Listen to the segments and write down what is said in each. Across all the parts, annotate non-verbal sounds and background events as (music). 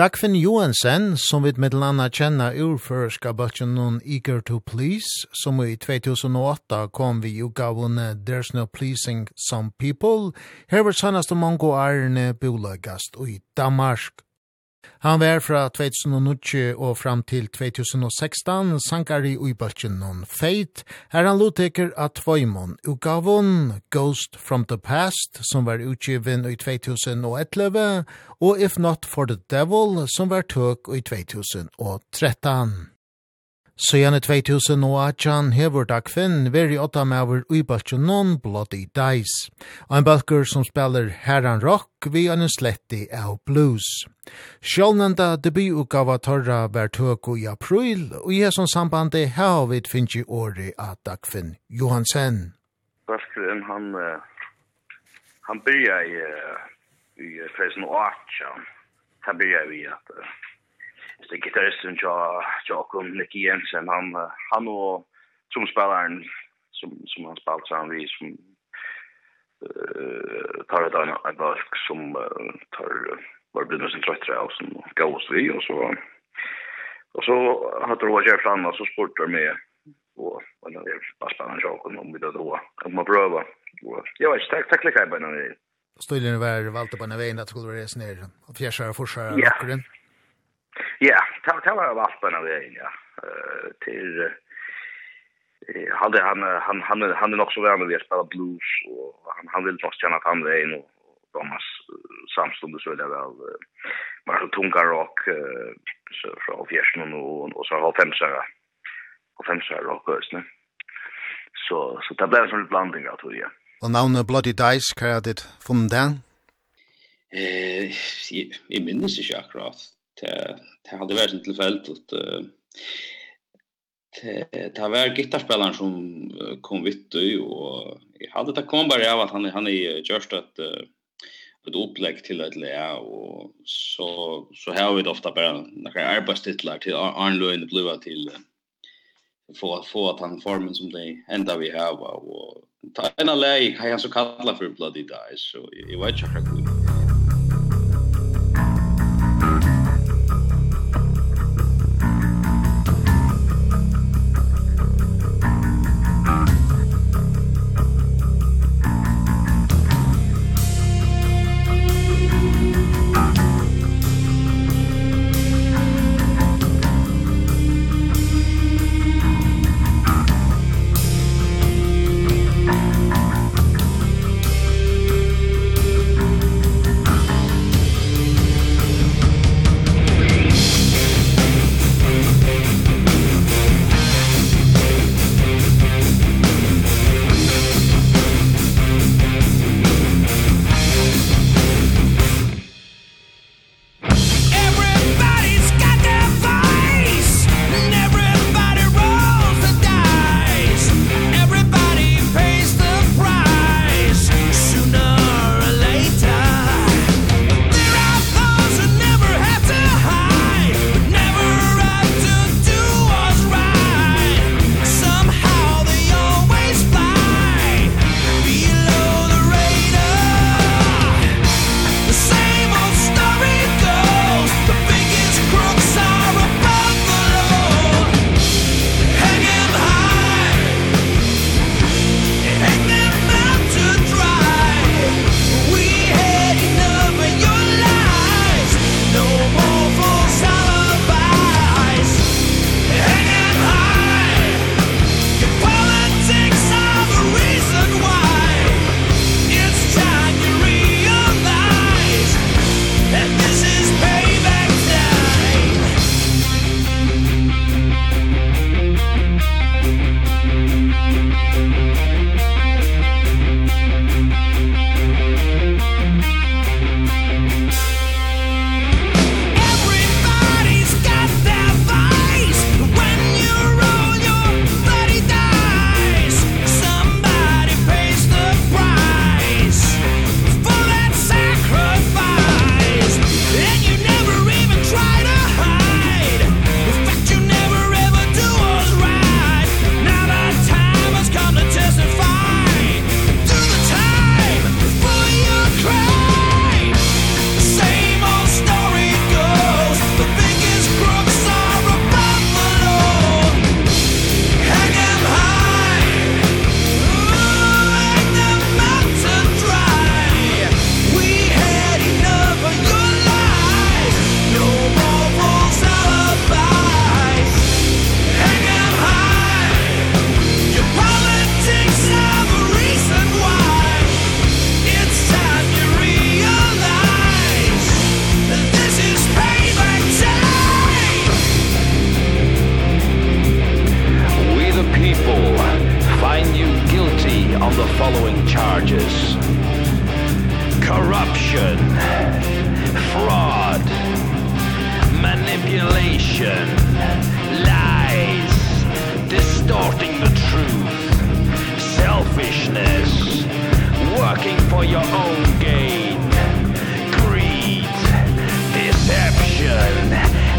Dagfinn Johansen, som vi med landa kjenna urførska bøtjen noen Eager to Please, som i 2008 kom vi utgavene There's No Pleasing Some People, her var sannast om mange årene bolagast i Danmark. Han var fra 2009 og fram til 2016 sankari i uibaltjen noen feit. Her han loteker at Tvoimon utgavon Ghost from the Past, som var utgiven i 2011, og If Not for the Devil, som var tøk i 2013. Sjane 2000 og Atjan hevur da kvinn veri åtta maver ui balkjon non Bloody Dice. Og en balkur som spiller herran rock vi an en sletti av blues. Sjálnanda debutugava torra var tøk i april, og i hesson sambandi havid finnji åri at da kvinn Johansen. Balkuren han, han byrja i, i 2008, han byrja i at bästa gitarristen jag Jakob Nicky Jensen han han och som spelaren som som han spelat sen vi som eh tar det en en bok som tar var blir nästan trött och som gås vi och så och så hade varit fram och så sportar med och vad det är bara spännande Jakob om vi då då om man pröva ja jag tack tack lika bara när Stöjlen var valde på en väg att skulle resa ner och fjärsar och forsar. Ja. Ja, det var jo alt på en av veien, ja. Til hade han han han han är nog så värme vi spela blues och han han vill nog känna att han är och Thomas samstundes så där väl men så tunga rock så från fjärsen och och så har femsare och femsare rockers ne så så det blev som en blandning av tror jag och namnet Bloody Dice kan det från den eh jag minns inte akkurat det hade varit en tillfälligt det var gitarrspelaren som kom vitt och jag hade det kom bara av att han han är just att ett upplägg till ett lä och så så har vi ofta bara några arbetstitlar till Arnlund blåa till få få att han formen som det ända vi har och ta en läge kan jag så kalla för bloody dice så jag vet inte hur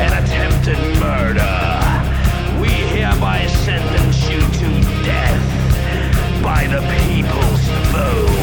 and attempted murder. We hereby sentence you to death by the people's vote.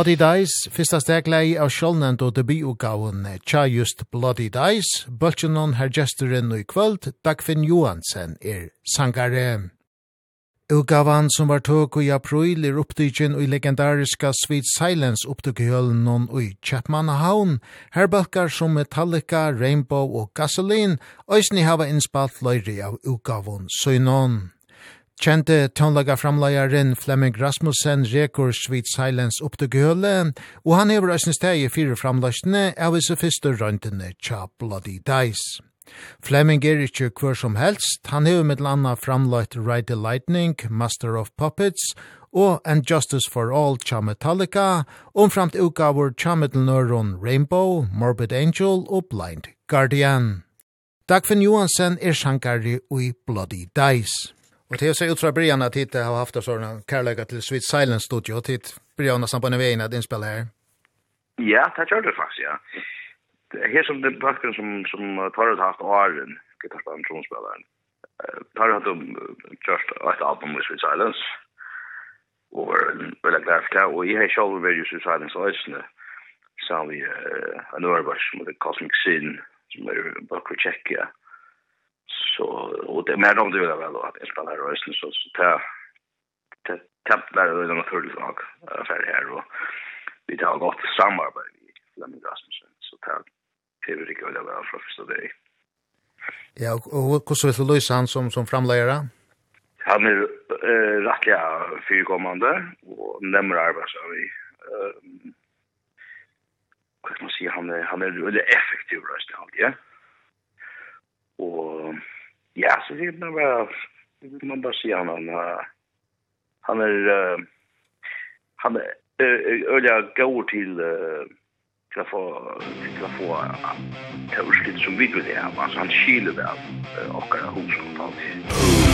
Bloody Dice, fyrsta steglei av sjålnend og debutgaven tja just Bloody Dice, bøltjenon her gesteren i kvöld, Dagfinn Johansen er sangare. Ugavan som var tåg i april er opptidgen i legendariska Sweet Silence opptidgjølen noen i Chapmanhavn. Her balkar som Metallica, Rainbow og Gasoline, òsni hava innspalt løyri av utgavan søgnon. Kjente tonlaga framleiaren Flemming Rasmussen rekord Sweet Silence opp til gøle, og han hever æsne steg i fire framleisene av disse fyrste røntene tja Bloody Dice. Flemming er ikkje hver som helst, han hever med landa framleit Ride the Lightning, Master of Puppets, og And Justice for All tja Metallica, omframt utgaver tja Metalnøron Rainbow, Morbid Angel og Blind Guardian. Dagfinn Johansen er sjankari i Bloody Dice. Og til å se ut fra Brian at hit har haft sånne kärlekar til Sweet Silence Studio. Och det börjar nästan på en vägen at inspela her. Ja, det gjør det faktisk, ja. Det här som den bakgrunden som, som tar ut haft åren, gitarspilleren, gitarrspelaren, tronspelaren. Torres har just et album med Sweet Silence. og var veldig glad for det. og jeg har selv vært i Sweet Silence Ösne. Sen vi en övervars som heter Cosmic Sin, som er bakgrund tjekkia, Ja så och det mer om det vill väl att spela spelar rösten så så ta ta ta där är något hur lag för här och vi tar gott samarbete med Flemming Rasmussen så ta det vi går där väl för första dag. Ja, och hur så vill Louis han som som framlärare? Han är eh rättliga fyrkommande och nämner arbetar vi. Ehm kan man säga han är han är väldigt effektiv röst alltid. Ja? Ja, så det man bara man bara ser han han är han är öliga går till till att få till att få överskritt som vi vill ha. Alltså han kyler väl och har hos kontant.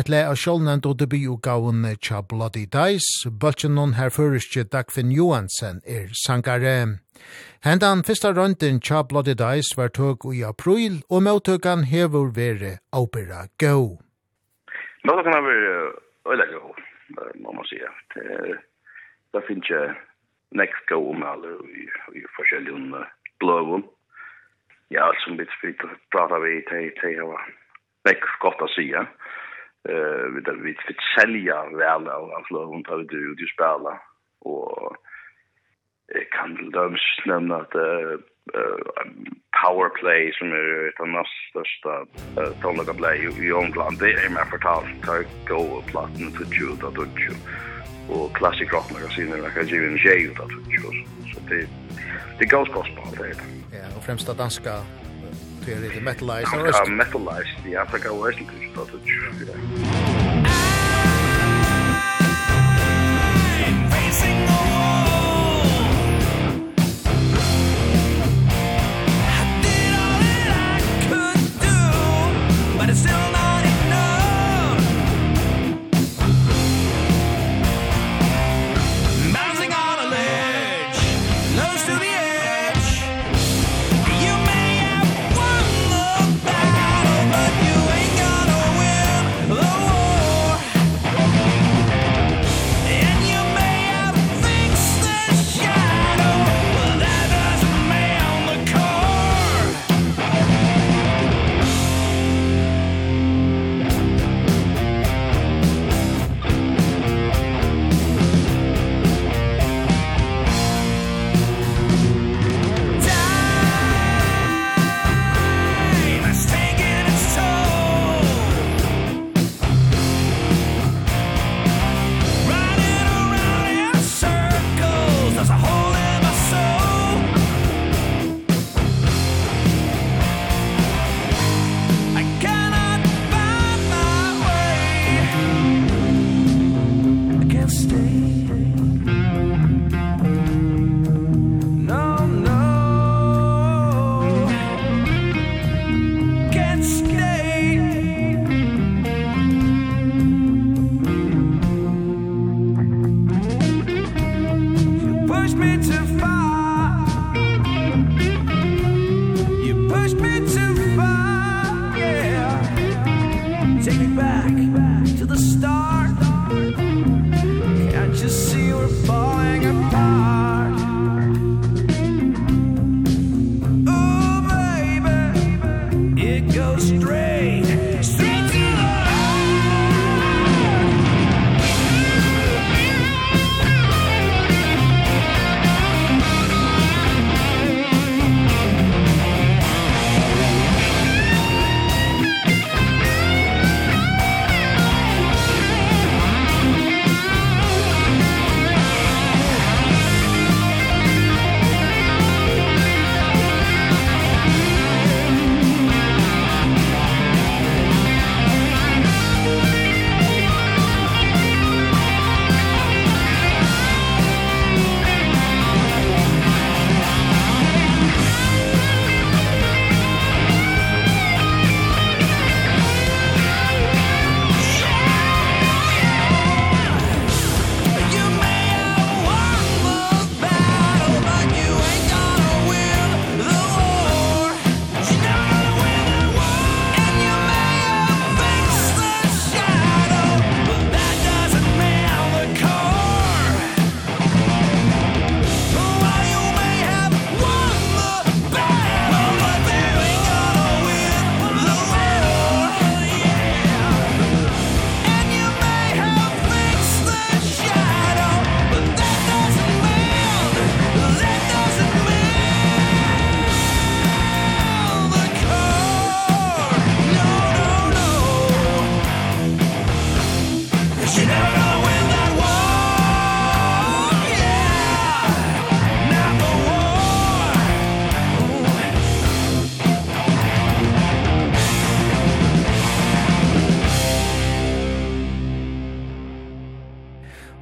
et le av sjålnen då debutgaven tja Bloody Dice, bøltjen noen herføriske Dagfinn Johansen er sangare. Hendan fyrsta rønden tja Bloody Dice var tøk i april, og møttøkan hever vere opera go. Møttøkan har vært øyla go, må man sige. Det finnes ikke nekst go om alle i forskjellige bløvun. Ja, som vi pratar vi, det har vært nek godt å sige. Ja eh vi där vi fick sälja väl av av lån på det ut spela. Och kan väl då nämna att eh power play som är ett av de största tonlaga play i England det är mer förtalt tar go platten för Jude och tjuta och classic rock några scener där kan ju en tjej ut att tjuta så det det går gospel det ja och främst att danska det är lite metalized. Ja, metalized. Ja, så går det inte att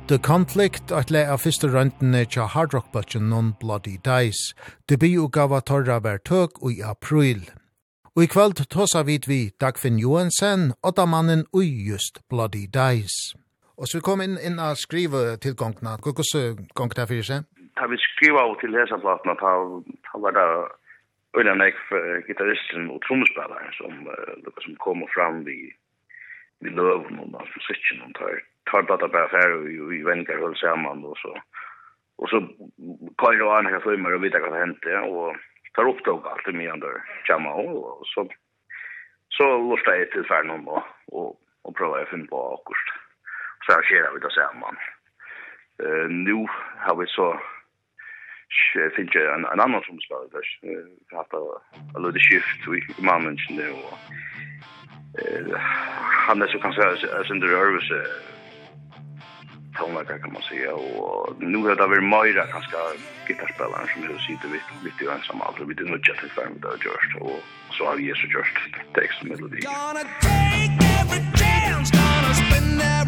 The Conflict at lei av fyrste røntene tja Hard Rock Butchen Non Bloody Dice. Debi og gava torra vær tøk i april. Og i kveld tåsa vid vi Dagfinn Johansen, åtta mannen ui just Bloody Dice. Og så vi kom inn, inn og skrive tilgångna. Hva uh, gong det fyrir seg? Da vi skriva av til lesaplaten ta var det øyne nek gitarristen og trommespillaren som, uh, som kom fram vid vi løven og altså sikken og tar tar bare bare fer og vi venker väl samman og så och så kör og andra filmer og videre hva det hendte og tar upp tog allt med andra andre och så så lustar jag till för någon og, och och prova att finna på akust så här skjer vi det samman eh nu har vi så finns ju en, en annan som spelar där. Vi har haft en liten skift i mannen nu eh, han är så kan säga sin rörelse tonlager kan man säga och nu har det varit Moira kanske gitarrspelaren som har sitter vid vid det ensam alltså vid det nog jag till fem där just och så har vi så just text melodi. Gonna take every chance gonna spend every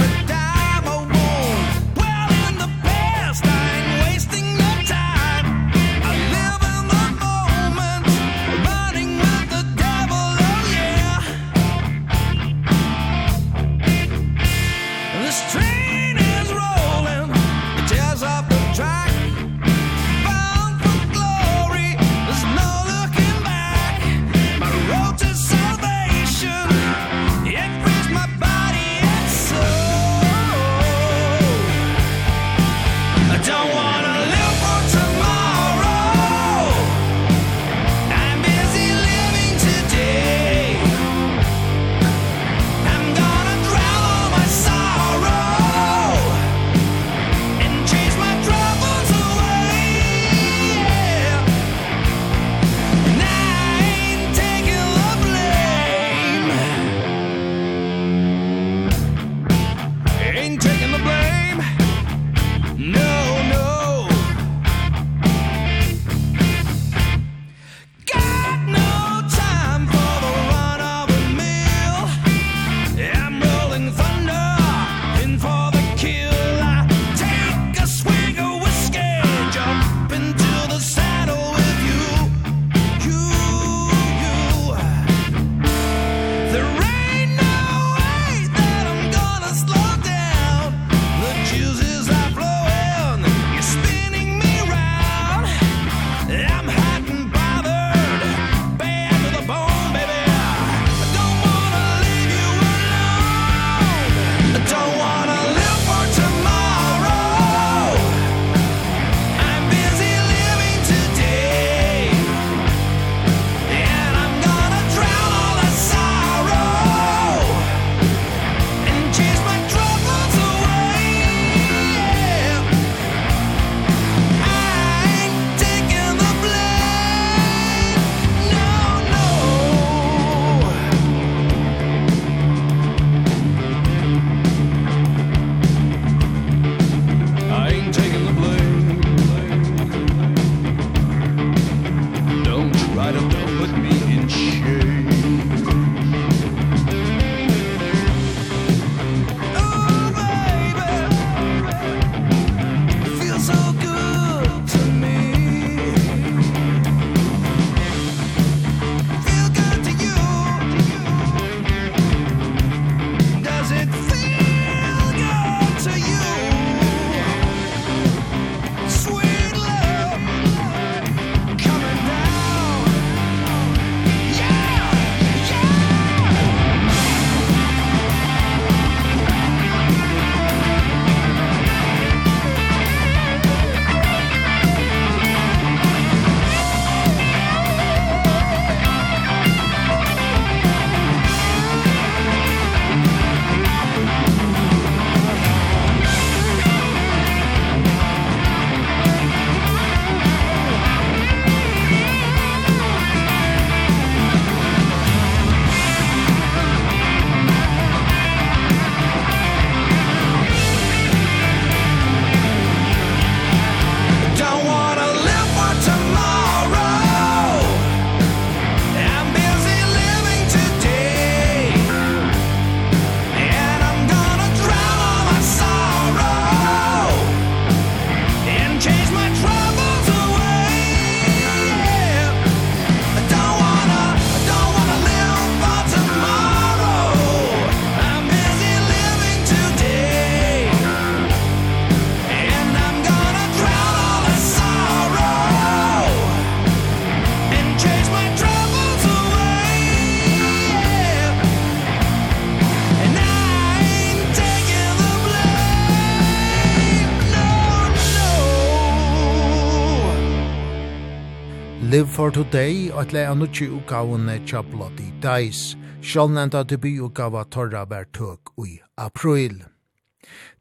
For Today og et leia nutje utgavene tja Bloody Dice. Sjålnenda debututgava torra vær tøk ui april.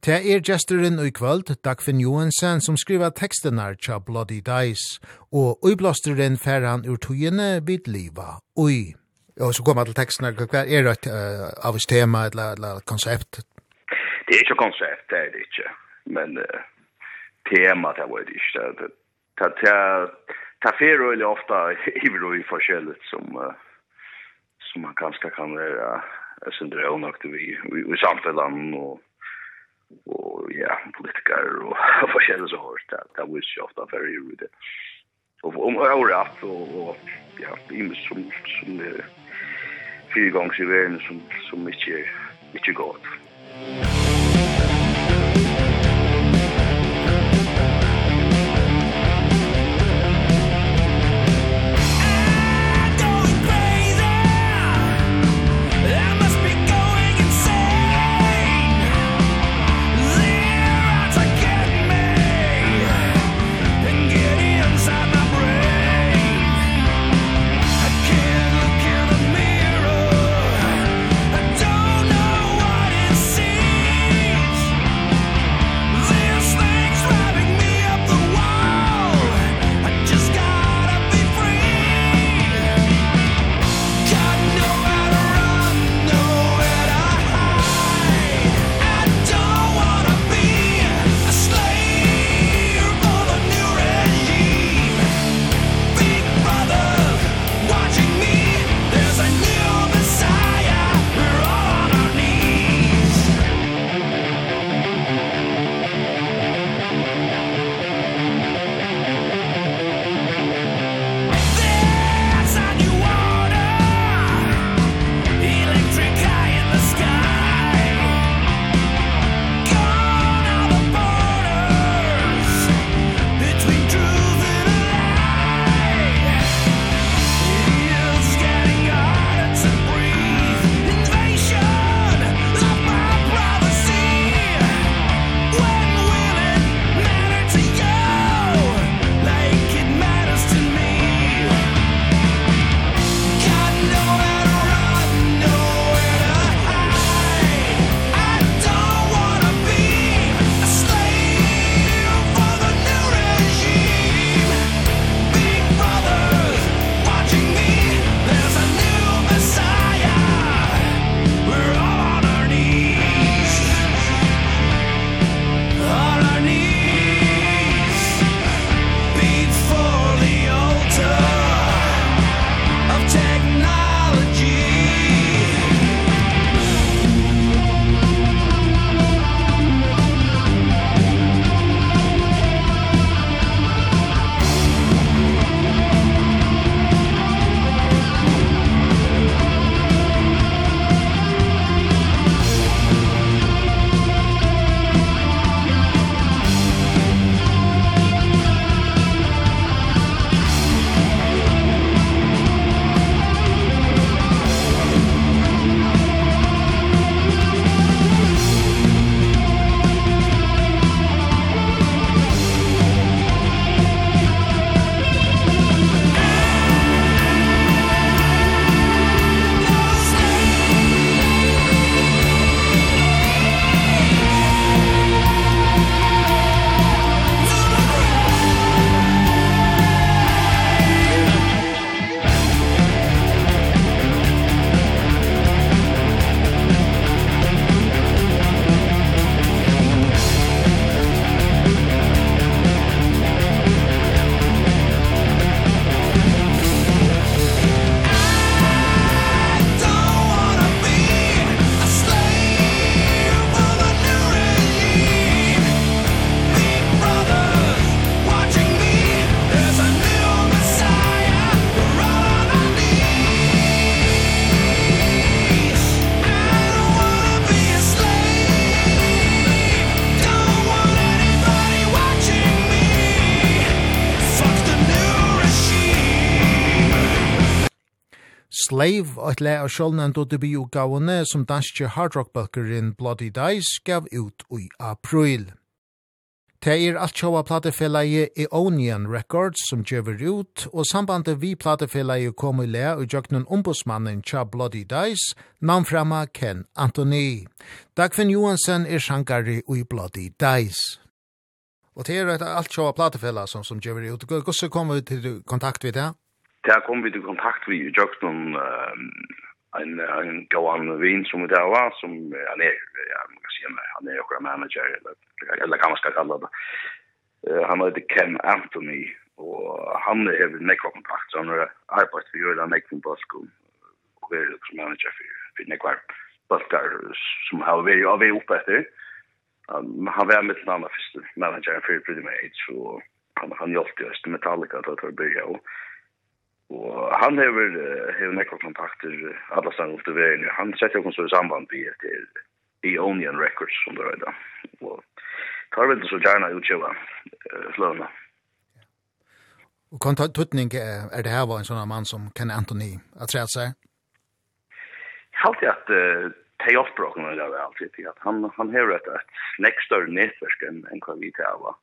Det er gesteren ui kvöld, Dagfinn Johansen, som skriva tekstenar tja Bloody Dice, og ui uiblåsteren fer han ur tøyene vid liva ui. Og så kommer til tekstenar, hva er det uh, av et tema eller, eller konsept? Det er ikke konsept, det er det ikke. Men uh, tema, det var det ikke. Det, det, det, ta fer öle ofta i vi forskjelligt som uh, som man kanske kan vara uh, sindra nog vi vi, vi samtalan och och ja politiker och (laughs) forskjelligt så hårt det det var ju ofta för ju det och om året och, och ja i som som är fyrgångs i världen som som mycket mycket gott. Slave, et le av sjålnen do debi utgavene som danske hardrockbøkeren Bloody Dice gav ut i april. Det er alt sjåa platefellet Onion Records som gjøver ut, og sambandet vi platefellet kom i le og jøknen ombudsmannen tja Bloody Dice, namnframma Ken Anthony. Dagfinn Johansen er sjankari i Bloody Dice. Og det er alt sjåa platefellet som, som gjøver ut. Hvordan kommer vi til kontakt med det? der kom vi til kontakt vi i Jøkton, en, en gåan vin som det var, som han er, ja, man kan si, han er också manager, eller, eller kan man ska kalla det. han heter Ken Anthony, og han er nekva kontakt, så han har arbeidt for Jøla Nekvin Balkum, og er som manager for, for nekva balkar som har vært av vei oppe etter. han var med den andre første manageren for Pretty Mage, og han, han hjalp oss Øst Metallica til å bygge, og Og han hever, hever nekva kontakter alla stangen upp til veien. Han setter jo så i samband vi til Ionian Records som det røyda. Og tar vel så gjerna utgjøva sløvna. Og kan tutning er det her var en sånn mann som Ken Anthony har træt seg? Halt at ta oppbrokken er det alltid. Han, han hever et, et nekstørre nettverk enn hva vi til var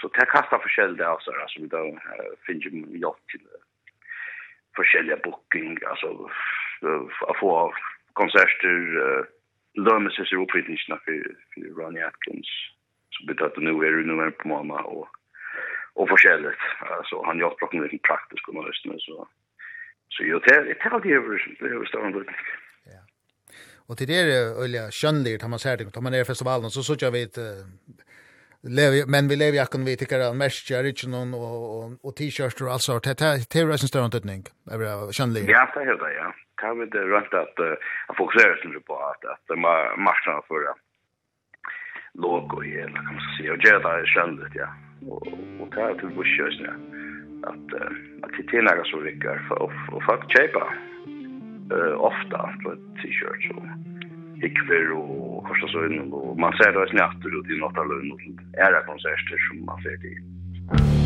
så det kastar forskjell där så alltså vi då finns ju jag till forskjelliga booking alltså att få konserter lömmer sig upp i nischna för för Ronnie Atkins så blir det nu är det nu på mamma och och forskjelligt alltså han gör pratar med praktiskt och lyssna så så jag det det tar det över det över stan Ja. Och till det är öliga skönligt har man sett det man är festivalen så så jag vet lever men vi lever jag kan vi tycker att mest är det någon och och, och t-shirts och alltså det det är en större utnyttning över skönlig ja det är det ja. Kan vi det rätt att att fokusera sig på att att matchen för det. låg och hela kan man säga och det är skönligt ja. Och och det är till bushes ja. Att att det är några så rycker för och folk köpa eh ofta för t-shirts och ikver og kosta så inn og man ser det snart ut i Nåttaløynen, og er konserter som man ser til.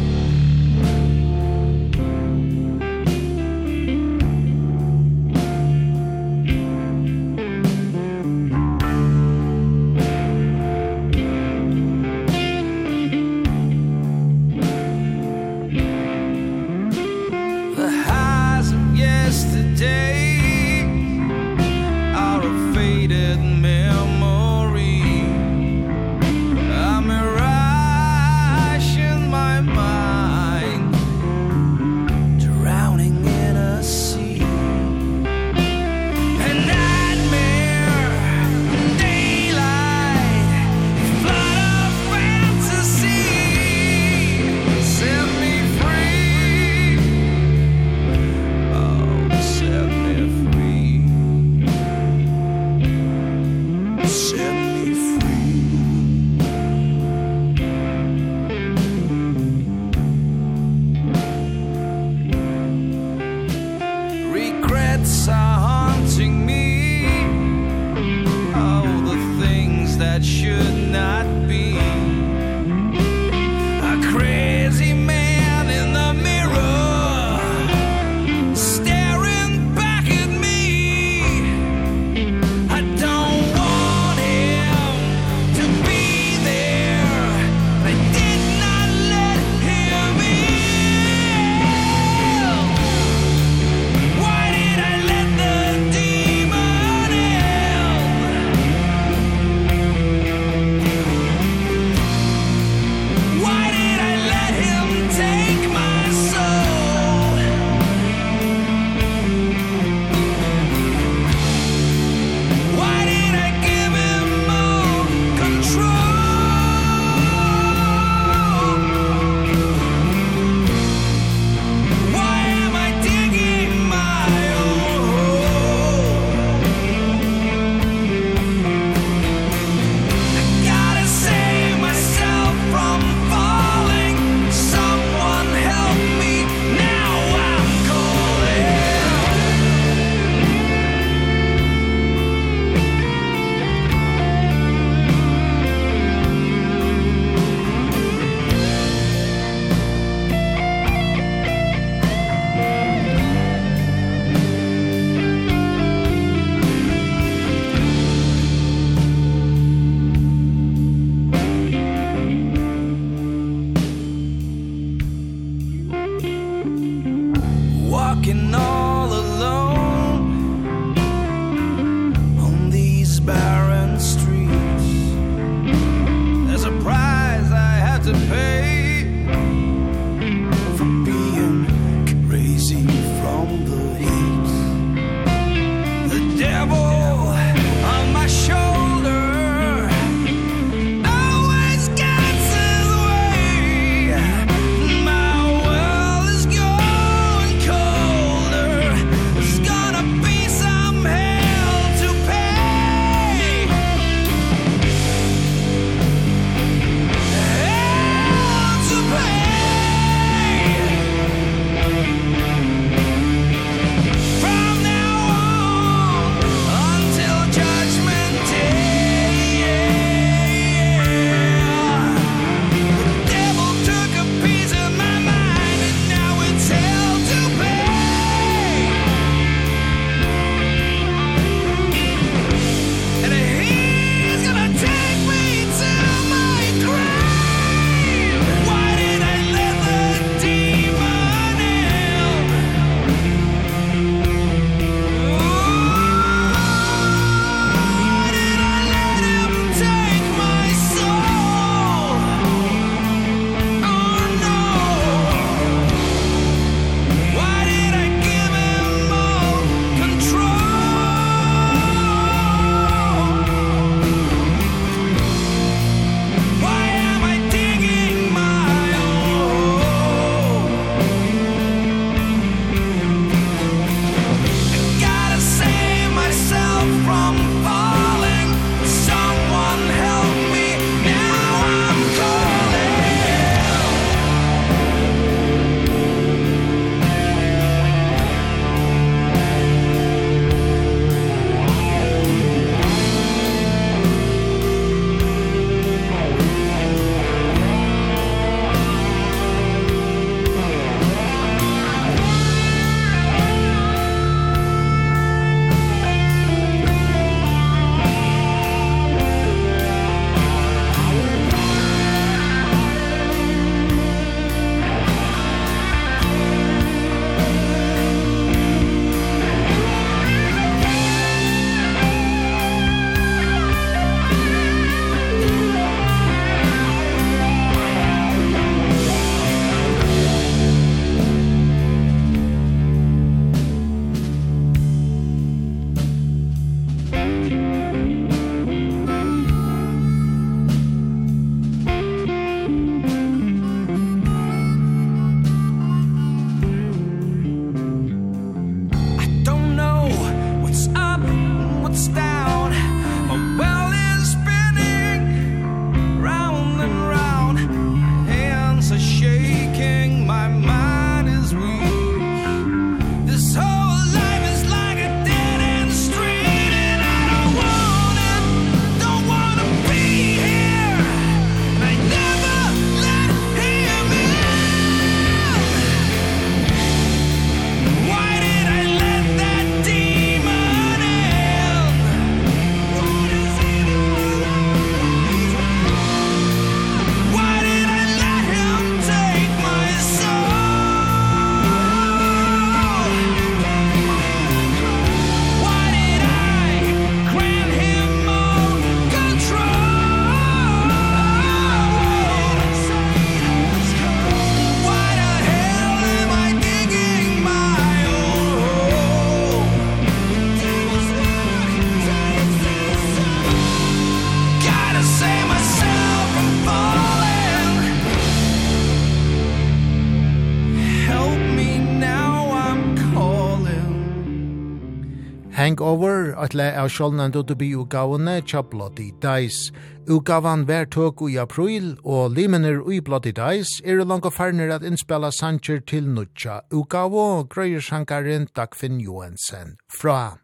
etle av sjålnen dodobi utgavene tja Bloody Dice. Utgavan vær tøk i april, og limener i Bloody Dice er langt farner at innspela sanger til nutja utgavo, grøyer sjankaren Dagfinn Johansen fra.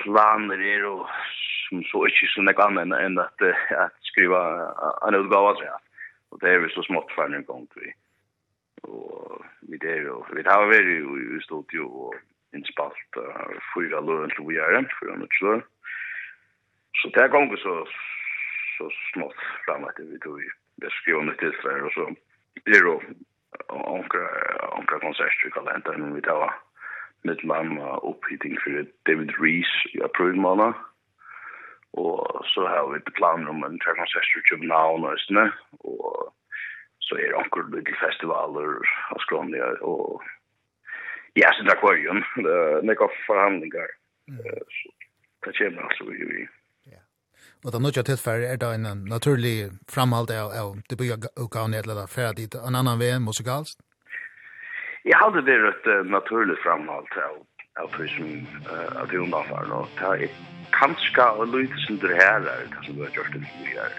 Planer er jo som så ikke så nek annet enn at, at skriva en utgava, ja. Og det er vi så smått farner gong vi. Og vi er jo, vi har vært i studio og innspalt uh, fyra løn til vi er, fyra nødt løn. Så det er ganger så, så smått fram at vi tog det skrivende til Sverige, og så er det jo ankra konsert vi kallar henta, men vi tar mitt land opphitting for David Rees i april måned, og så har vi et plan om en tre konsert i København og Østene, og så er det anker litt festivaler av Skrånlia, og Ja, sin akvarium. Det er nekka forhandlingar. Så det kommer altså i Ja. Og da nødja tilfær er det en naturlig framhald av det bygge utgaven i et eller annet dit en annan vei musikalsk? Jeg hadde vært et naturlig framhald av av det som av det undanfaren og det er kanskje å lytte som det her er det som du har gjort det vi er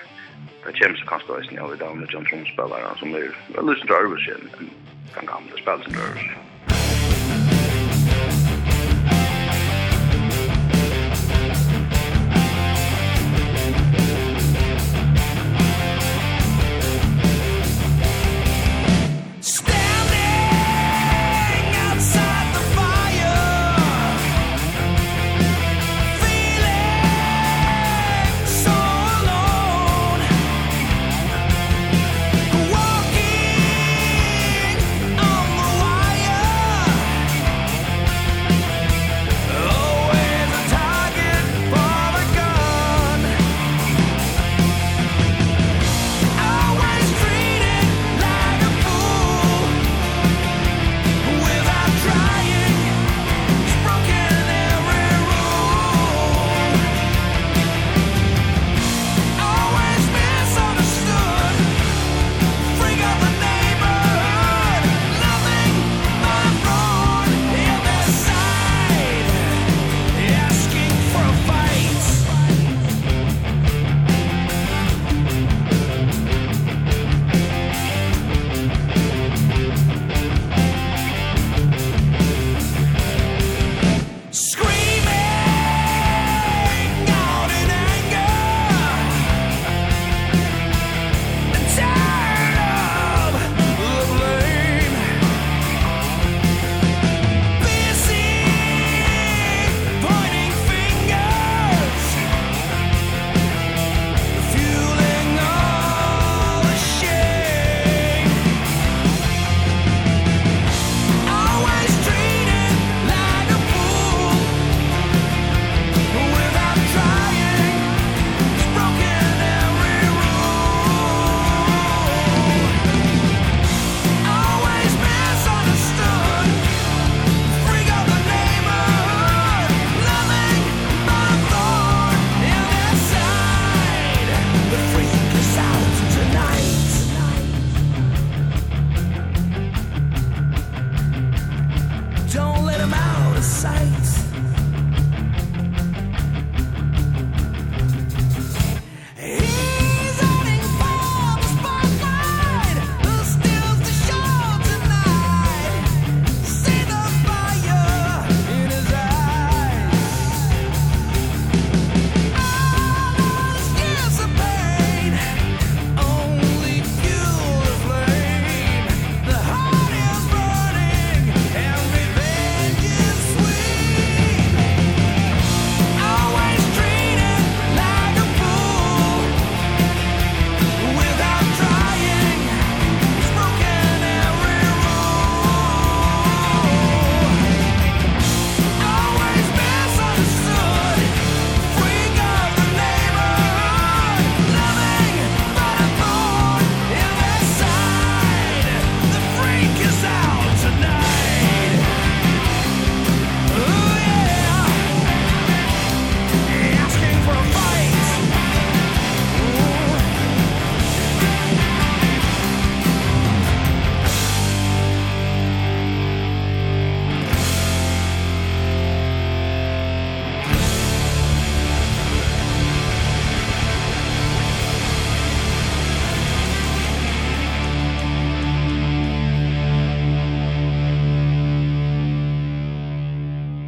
det kommer så kanskje også av i dag med John Trump-spillere som er lytte som det er enn den gamle spillere som det er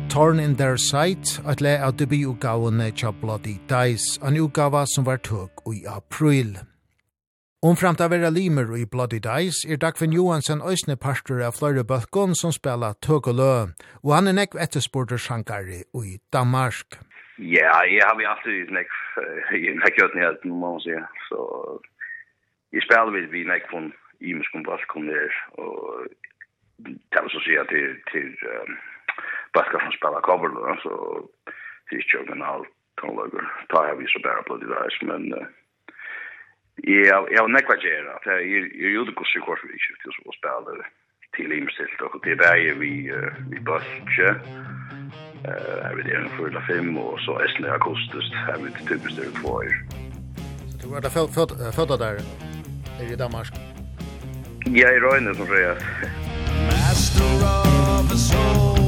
Torn in Their Sight, at le av debutgavene tja Bloody Dice, an utgava som var tøk i april. Omframt av vera limer i Bloody Dice er Dagfinn Johansen òsne parter av fløyre bøkken som spela tøk og lø, og han er nekv ettersporter sjankari i Danmark. Ja, jeg har vi alltid nekv, jeg nekv gjørt nekv, må man sige, så jeg spela vi vi nekv på en imenskon balkon der, og det var så sier til, til um, bara som spela cover då så det är ju en all tonlager. Tar jag vi så bara bloody dice men ja ja nekva gera. Det är ju ju det går sig kort vi ju så spela det till imstilt och det är vi vi bussche eh är vi där för la fem och så är det akustiskt. Här med typiskt det för så du var där för för där i Danmark? Ja, i Røyne, som sier. Master of the soul.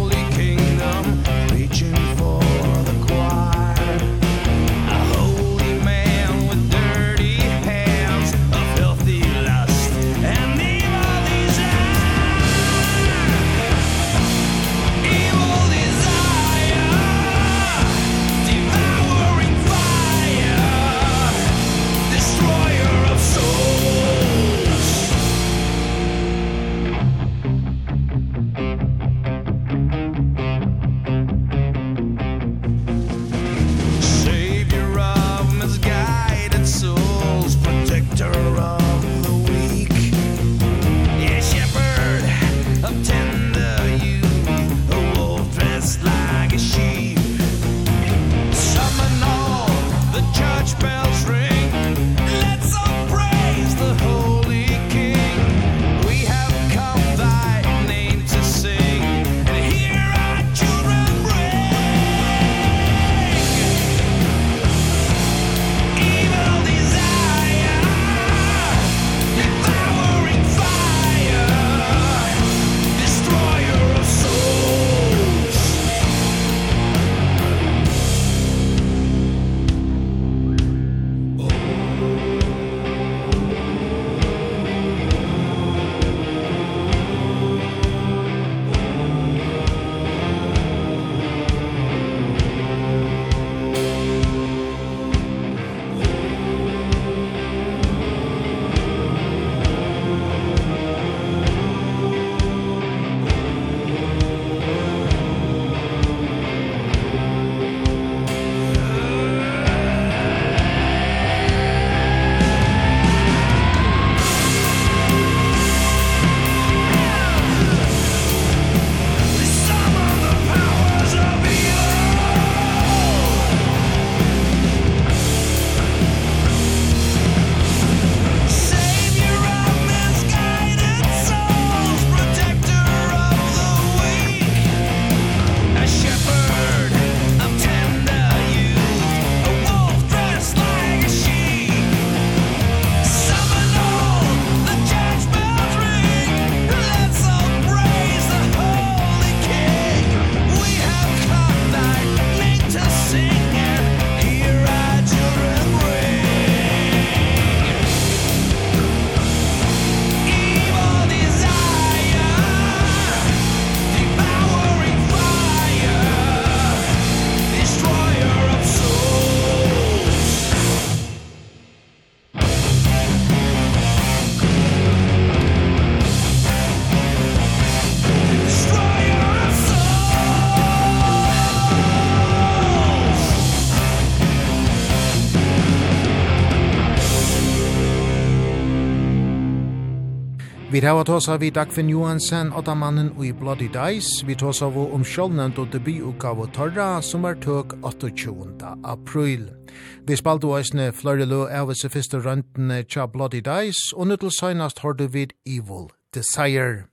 Vi hava tåsa vi Dagfinn Johansen, Ottamannen og i Bloody Dice. Vi tåsa vi om sjålnevnt og debututgave Torra, som er tøk 28. april. Vi spalte oisne flere lø av sefiste røntene tja Bloody Dice, og nu til søgnast hårdu vid Evil Desire.